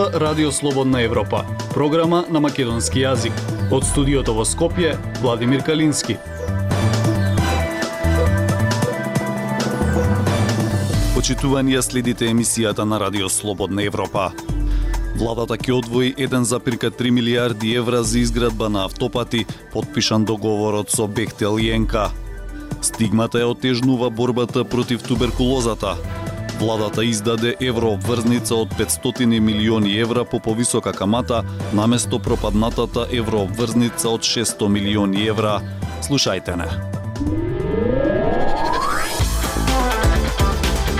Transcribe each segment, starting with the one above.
зборува Радио Слободна Европа, програма на македонски јазик. Од студиото во Скопје, Владимир Калински. Почитувани следите емисијата на Радио Слободна Европа. Владата ќе одвои 1,3 милиарди евра за изградба на автопати, подпишан договорот со Бехтел Јенка. Стигмата е отежнува борбата против туберкулозата. Владата издаде еврообврзница од 500 милиони евра по повисока камата, наместо пропаднатата еврообврзница од 600 милиони евра. Слушајте не.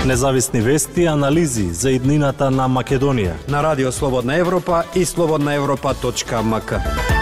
Независни вести и анализи за иднината на Македонија. На Радио Слободна Европа и слободнаевропа.мк.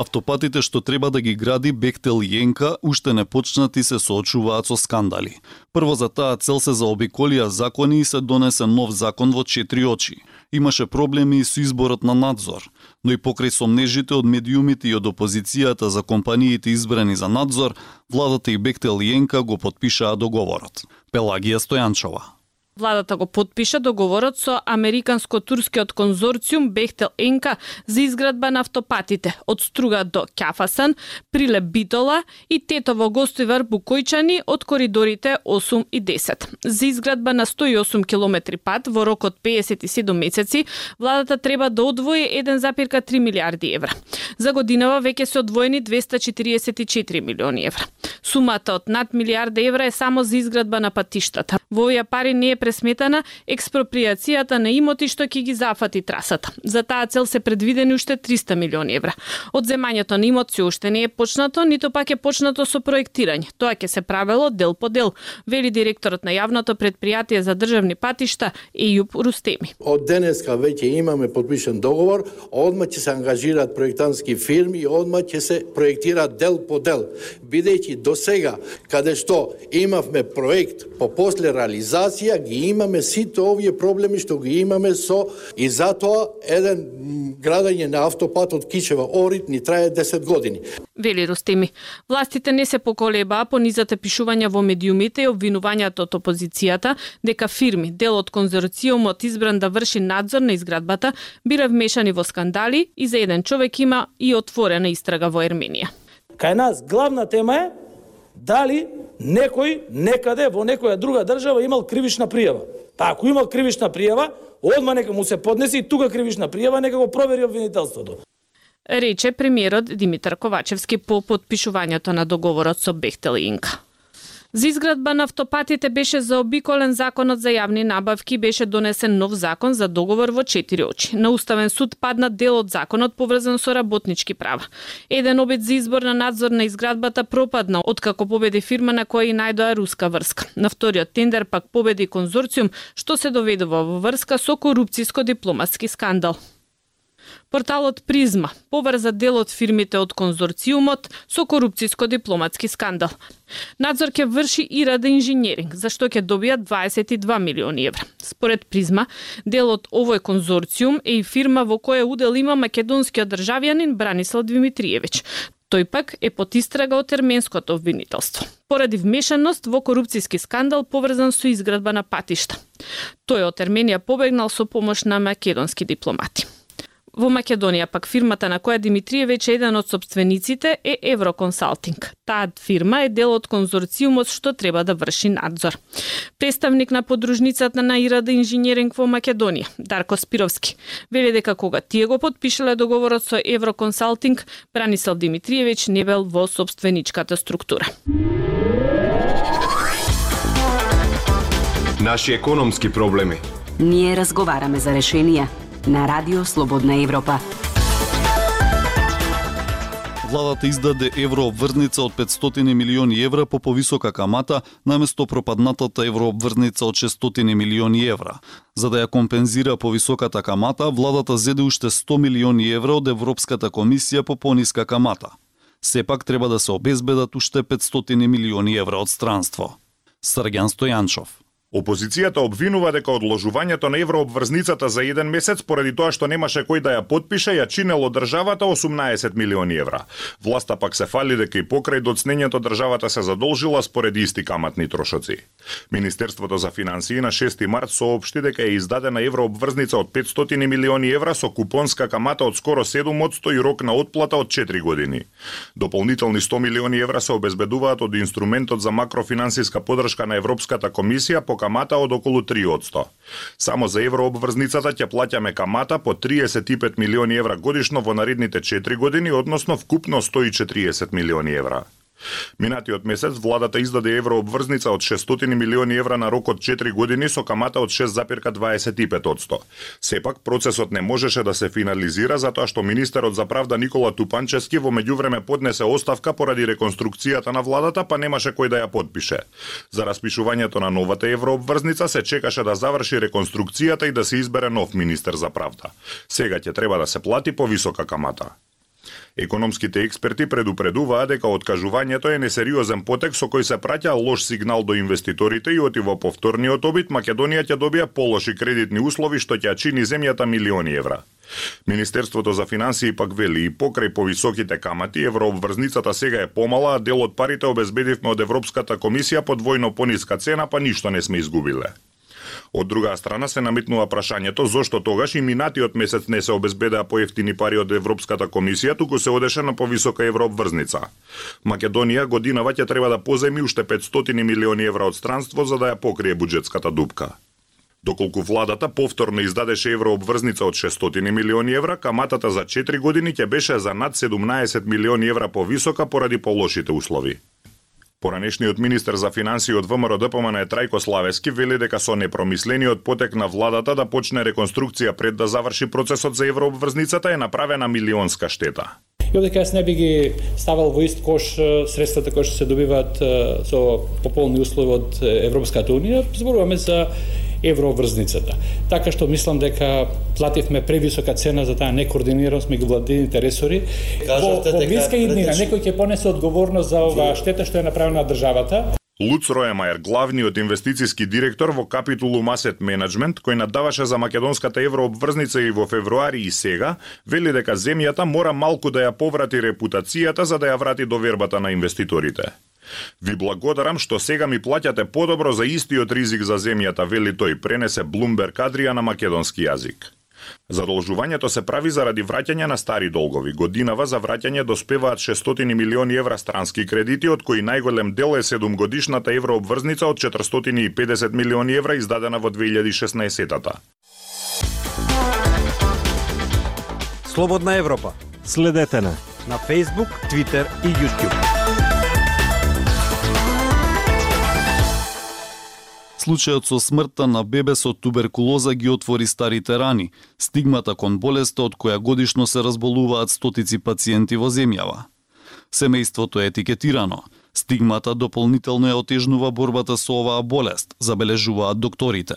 Автопатите што треба да ги гради Бехтел Јенка уште не почнати се соочуваат со скандали. Прво за таа цел се заобиколија закони и се донесе нов закон во четири очи. Имаше проблеми и со изборот на надзор, но и покрај сомнежите од медиумите и од опозицијата за компаниите избрани за надзор, владата и Бехтел Јенка го подпишаа договорот. Пелагија Стојанчова. Владата го подпиша договорот со Американско-турскиот конзорциум Бехтел Енка за изградба на автопатите од Струга до Кјафасан, Прилеп Битола и Тетово Гостивар Букојчани од коридорите 8 и 10. За изградба на 108 километри пат во рок од 57 месеци, владата треба да одвои 1,3 милиарди евра. За годинава веќе се одвоени 244 милиони евра. Сумата од над милиарда евра е само за изградба на патиштата. Во овие пари не е пресметана експроприацијата на имоти што ќе ги зафати трасата. За таа цел се предвидени уште 300 милиони евра. Одземањето на имот се уште не е почнато, ниту пак е почнато со проектирање. Тоа ќе се правело дел по дел, вели директорот на јавното предпријатие за државни патишта Ејуб Рустеми. Од денеска веќе имаме подпишен договор, одма ќе се ангажираат проектантски фирми и одма ќе се проектира дел по дел. Бидејќи до сега, каде што имавме проект по после реализација, ги имаме сите овие проблеми што ги имаме со и затоа еден градење на автопат од Кичева Орит ни трае 10 години. Вели Ростеми. Властите не се поколебаа по низата пишувања во медиумите и обвинувањата од опозицијата дека фирми, дел од конзорциумот избран да врши надзор на изградбата, бира вмешани во скандали и за еден човек има и отворена истрага во Ерменија. Кај нас главна тема е дали некој некаде во некоја друга држава имал кривична пријава. Па ако имал кривична пријава, одма нека му се поднесе и тука кривична пријава, нека го провери обвинителството. Рече премиерот Димитар Ковачевски по подпишувањето на договорот со Бехтел Инка. За изградба на автопатите беше заобиколен законот за јавни набавки беше донесен нов закон за договор во четири очи. На Уставен суд падна дел од законот поврзан со работнички права. Еден обид за избор на надзор на изградбата пропадна откако победи фирма на која и најдоа руска врска. На вториот тендер пак победи конзорциум што се доведува во врска со корупциско-дипломатски скандал. Порталот Призма поврза дел од фирмите од конзорциумот со корупциско-дипломатски скандал. Надзор ќе врши и Рада инженеринг, за што ќе добијат 22 милиони евра. Според Призма, дел од овој конзорциум е и фирма во која удел има македонскиот државјанин Бранислав Димитриевич. Тој пак е под истрага од терменското обвинителство поради вмешаност во корупцијски скандал поврзан со изградба на патишта. Тој од Ерменија побегнал со помош на македонски дипломати. Во Македонија пак фирмата на која Димитриевич е еден од собствениците е Евроконсалтинг. Таа фирма е дел од конзорциумот што треба да врши надзор. Представник на подружницата на Ирада инженеринг во Македонија, Дарко Спировски, вели дека кога тие го подпишале договорот со Евроконсалтинг, Бранисел Димитриевич не бил во собственичката структура. Наши економски проблеми. Ние разговараме за решенија на Радио Слободна Европа. Владата издаде еврообврзница од 500 милиони евра по повисока камата наместо пропаднатата еврообврзница од 600 милиони евра. За да ја компензира повисоката камата, владата зеде уште 100 милиони евра од Европската комисија по пониска камата. Сепак треба да се обезбедат уште 500 милиони евра од странство. Сргјан Стојанчов Опозицијата обвинува дека одложувањето на еврообврзницата за еден месец поради тоа што немаше кој да ја подпише ја чинело државата 18 милиони евра. Власта пак се фали дека и покрај доцнењето државата се задолжила според исти каматни трошоци. Министерството за финансии на 6 март соопшти дека е издадена еврообврзница од 500 милиони евра со купонска камата од скоро 7% и рок на отплата од 4 години. Дополнителни 100 милиони евра се обезбедуваат од инструментот за макрофинансиска подршка на Европската комисија по камата од околу 3%. Само за еврообврзницата ќе плаќаме камата по 35 милиони евра годишно во наредните 4 години, односно вкупно 140 милиони евра. Минатиот месец владата издаде еврообврзница од 600 милиони евра на рок од 4 години со камата од 6,25%. Сепак процесот не можеше да се финализира затоа што министерот за правда Никола Тупанчески во меѓувреме поднесе оставка поради реконструкцијата на владата, па немаше кој да ја подпише. За распишувањето на новата еврообврзница се чекаше да заврши реконструкцијата и да се избере нов министер за правда. Сега ќе треба да се плати повисока камата. Економските експерти предупредуваа дека откажувањето е несериозен потек со кој се праќа лош сигнал до инвеститорите и оти во повторниот обид Македонија ќе добија полоши кредитни услови што ќе чини земјата милиони евра. Министерството за финансии пак вели и покрај повисоките камати, еврообврзницата сега е помала, а дел од парите обезбедивме од Европската комисија по двојно пониска цена, па ништо не сме изгубиле. Од друга страна се наметнува прашањето зошто тогаш и минатиот месец не се обезбедаа поевтини пари од Европската комисија, туку се одеше на повисока еврообврзница. Македонија годинава ќе треба да поземи уште 500 милиони евра од странство за да ја покрие буџетската дупка. Доколку владата повторно издадеше еврообврзница од 600 милиони евра, каматата за 4 години ќе беше за над 17 милиони евра повисока поради полошите услови. Поранешниот министер за финансии од ВМРО ДПМН е Трајко Славески вели дека со непромислениот потек на владата да почне реконструкција пред да заврши процесот за еврообврзницата е направена милионска штета. И одека јас не би ги ставал во ист кош средствата кои што се добиваат со пополни услови од Европската Унија, зборуваме за евроврзницата. Така што мислам дека плативме превисока цена за таа некоординираност меѓу владините ресори. Кажавте во, во блиска иднина некој ќе понесе одговорност за оваа штета што е направена државата. Луц Роемајер, главниот инвестициски директор во Капитулум Asset Management, кој надаваше за македонската еврообврзница и во февруари и сега, вели дека земјата мора малку да ја поврати репутацијата за да ја врати довербата на инвеститорите. Ви благодарам што сега ми плаќате подобро за истиот ризик за земјата, вели тој, пренесе Блумберг Адрија на македонски јазик. Задолжувањето се прави заради враќање на стари долгови. Годинава за враќање доспеваат 600 милиони евра странски кредити, од кои најголем дел е 7 годишната еврообврзница од 450 милиони евра издадена во 2016-та. Слободна Европа. Следете на на Facebook, Twitter и YouTube. Случајот со смртта на бебе со туберкулоза ги отвори старите рани, стигмата кон болеста од која годишно се разболуваат стотици пациенти во земјава. Семејството е етикетирано. Стигмата дополнително ја отежнува борбата со оваа болест, забележуваат докторите.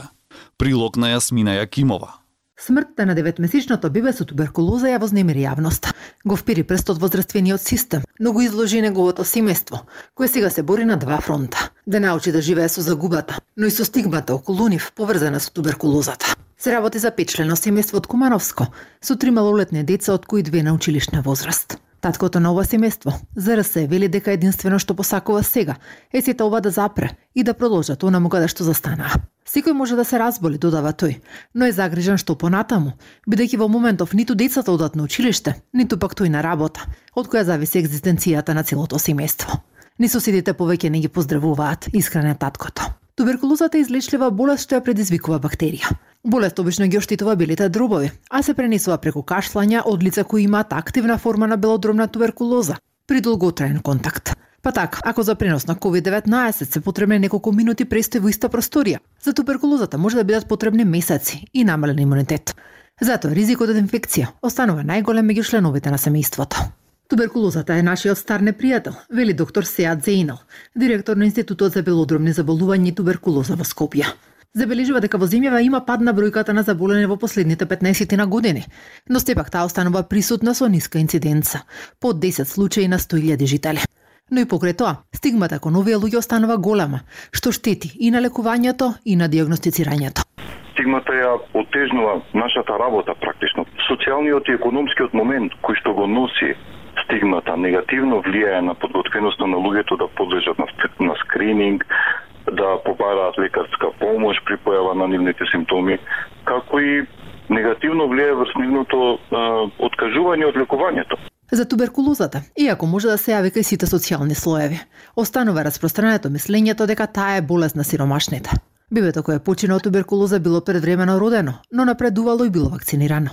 Прилог на Јасмина Јакимова. Смртта на деветмесечното бебе со туберкулоза ја вознемири јавноста. Го впири прстот во здравствениот систем, но го изложи неговото семејство, кое сега се бори на два фронта. Да научи да живее со загубата, но и со стигмата околу нив поврзана со туберкулозата. Се работи за петчлено семејство од Кумановско, со три малолетни деца од кои две на училишна возраст. Таткото на ова семејство, ЗРС, вели дека единствено што посакува сега е сите ова да запре и да продолжат онаму каде да што застанаа. Секој може да се разболи, додава тој, но е загрижен што понатаму, бидејќи во моментов ниту децата одат на училиште, ниту пак тој на работа, од која зависи екзистенцијата на целото семејство. Ни соседите повеќе не ги поздравуваат, искрен таткото. Туберкулозата е излечлива болест што ја предизвикува бактерија. Болест обично ги оштитува белите дробови, а се пренесува преку кашлања од лица кои имаат активна форма на белодробна туберкулоза при долготраен контакт. Па така, ако за пренос на COVID-19 се потребни неколку минути престој во иста просторија, за туберкулозата може да бидат потребни месеци и намален имунитет. Затоа ризикот од инфекција останува најголем меѓу членовите на семејството. Туберкулозата е нашиот стар непријател, вели доктор Сеат Зейнал, директор на Институтот за белодробни заболувања и туберкулоза во Скопје. Забележува дека во земјава има пад на бројката на заболени во последните 15 на години, но сепак таа останува присутна со ниска инциденца, под 10 случаи на 100.000 жители. Но и покрај тоа, стигмата кон овие луѓе останува голема, што штети и на лекувањето и на диагностицирањето. Стигмата ја отежнува нашата работа практично. Социјалниот и економскиот момент кој што го носи стигмата негативно влијае на подготвеноста на луѓето да подлежат на, на скрининг, да побараат лекарска помош при појава на нивните симптоми, како и негативно влијае врз нивното откажување од лекувањето. За туберкулозата, иако може да се јави кај сите социјални слоеви, останува распространето мислењето дека таа е болест на сиромашните. Бебето кое почина од туберкулоза било предвремено родено, но напредувало и било вакцинирано.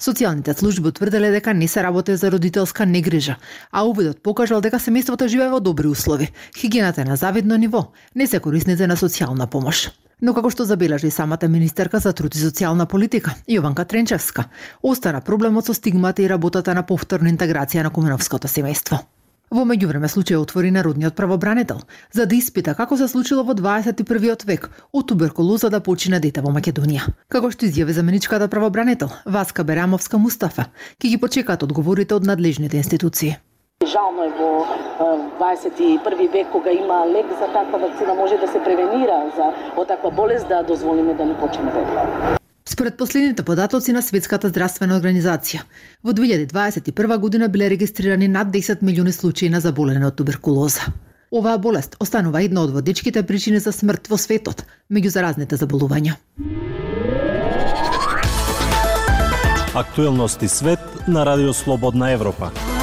Социјалните служби утврделе дека не се работи за родителска негрижа, а увидот покажал дека семејството живее во добри услови, хигиената е на завидно ниво, не се корисници на социјална помош. Но како што забележи самата министерка за труд и социјална политика, Јованка Тренчевска, остана проблемот со стигмата и работата на повторна интеграција на куменовското семејство. Во меѓувреме случај отвори народниот правобранител за да испита како се случило во 21 век од туберкулоза да почина дете во Македонија. Како што изјави заменичката правобранител Васка Берамовска Мустафа, ќе ги почекаат одговорите од надлежните институции. Жално е во 21 век кога има лек за таква вакцина може да се превенира за од таква болест да дозволиме да не почине дете. Според последните податоци на Светската здравствена организација, во 2021 година биле регистрирани над 10 милиони случаи на заболење од туберкулоза. Оваа болест останува една од водичките причини за смрт во светот меѓу заразните заболувања. Актуелности свет на Радио Слободна Европа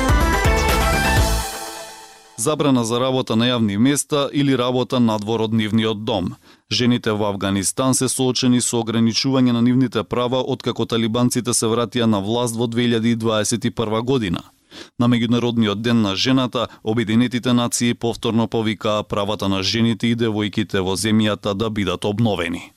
забрана за работа на јавни места или работа надвор од нивниот дом. Жените во Афганистан се соочени со ограничување на нивните права откако талибанците се вратија на власт во 2021 година. На Меѓународниот ден на жената, Обединетите нации повторно повикаа правата на жените и девојките во земјата да бидат обновени.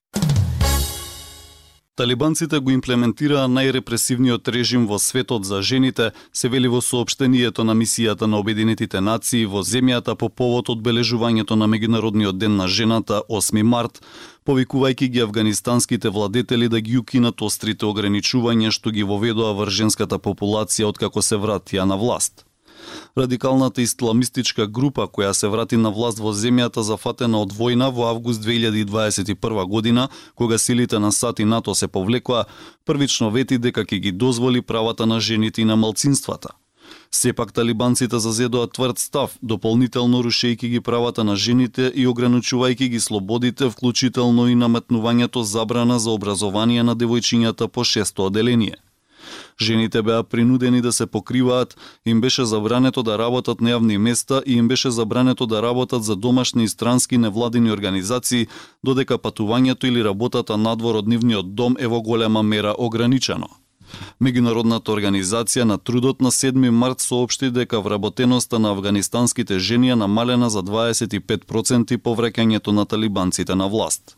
Талибанците го имплементираа најрепресивниот режим во светот за жените, се вели во соопштението на мисијата на Обединетите нации во земјата по повод одбележувањето на Меѓународниот ден на жената 8 март, повикувајќи ги афганистанските владетели да ги укинат острите ограничувања што ги воведоа врз женската популација откако се вратија на власт. Радикалната исламистичка група која се врати на власт во земјата зафатена од војна во август 2021 година, кога силите на САД и НАТО се повлекоа, првично вети дека ќе ги дозволи правата на жените и на малцинствата. Сепак талибанците зазедоа тврд став, дополнително рушејќи ги правата на жените и ограничувајќи ги слободите, вклучително и наметнувањето забрана за образование на девојчињата по шесто оделение. Жените беа принудени да се покриваат, им беше забрането да работат на јавни места и им беше забрането да работат за домашни и странски невладини организации, додека патувањето или работата надвор од нивниот дом е во голема мера ограничено. Меѓународната организација на трудот на 7 март соопшти дека вработеноста на афганистанските жени е намалена за 25% по враќањето на талибанците на власт.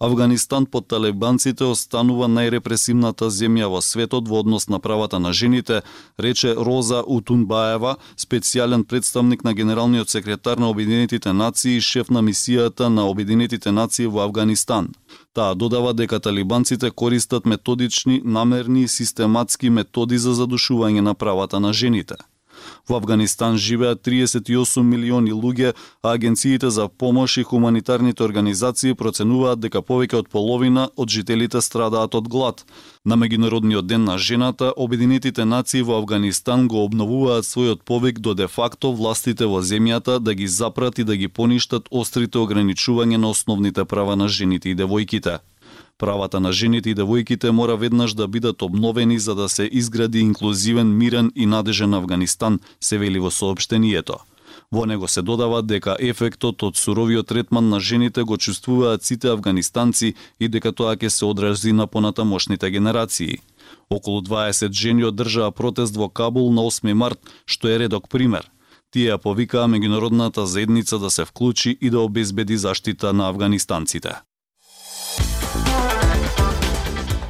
Афганистан под талебанците останува најрепресивната земја во светот во однос на правата на жените, рече Роза Утунбаева, специјален представник на генералниот секретар на Обединетите нации и шеф на мисијата на Обединетите нации во Афганистан. Таа додава дека талибанците користат методични, намерни и систематски методи за задушување на правата на жените. Во Афганистан живеат 38 милиони луѓе, а агенциите за помош и хуманитарните организации проценуваат дека повеќе од половина од жителите страдаат од глад. На Меѓународниот ден на жената, Обединетите нации во Афганистан го обновуваат својот повик до де факто властите во земјата да ги запрат и да ги поништат острите ограничувања на основните права на жените и девојките. Правата на жените и девојките мора веднаш да бидат обновени за да се изгради инклузивен, мирен и надежен Афганистан, се вели во сообштението. Во него се додава дека ефектот од суровиот третман на жените го чувствуваат сите афганистанци и дека тоа ќе се одрази на понатамошните генерации. Околу 20 жени одржаа протест во Кабул на 8 март, што е редок пример. Тие повикаа меѓународната заедница да се вклучи и да обезбеди заштита на афганистанците.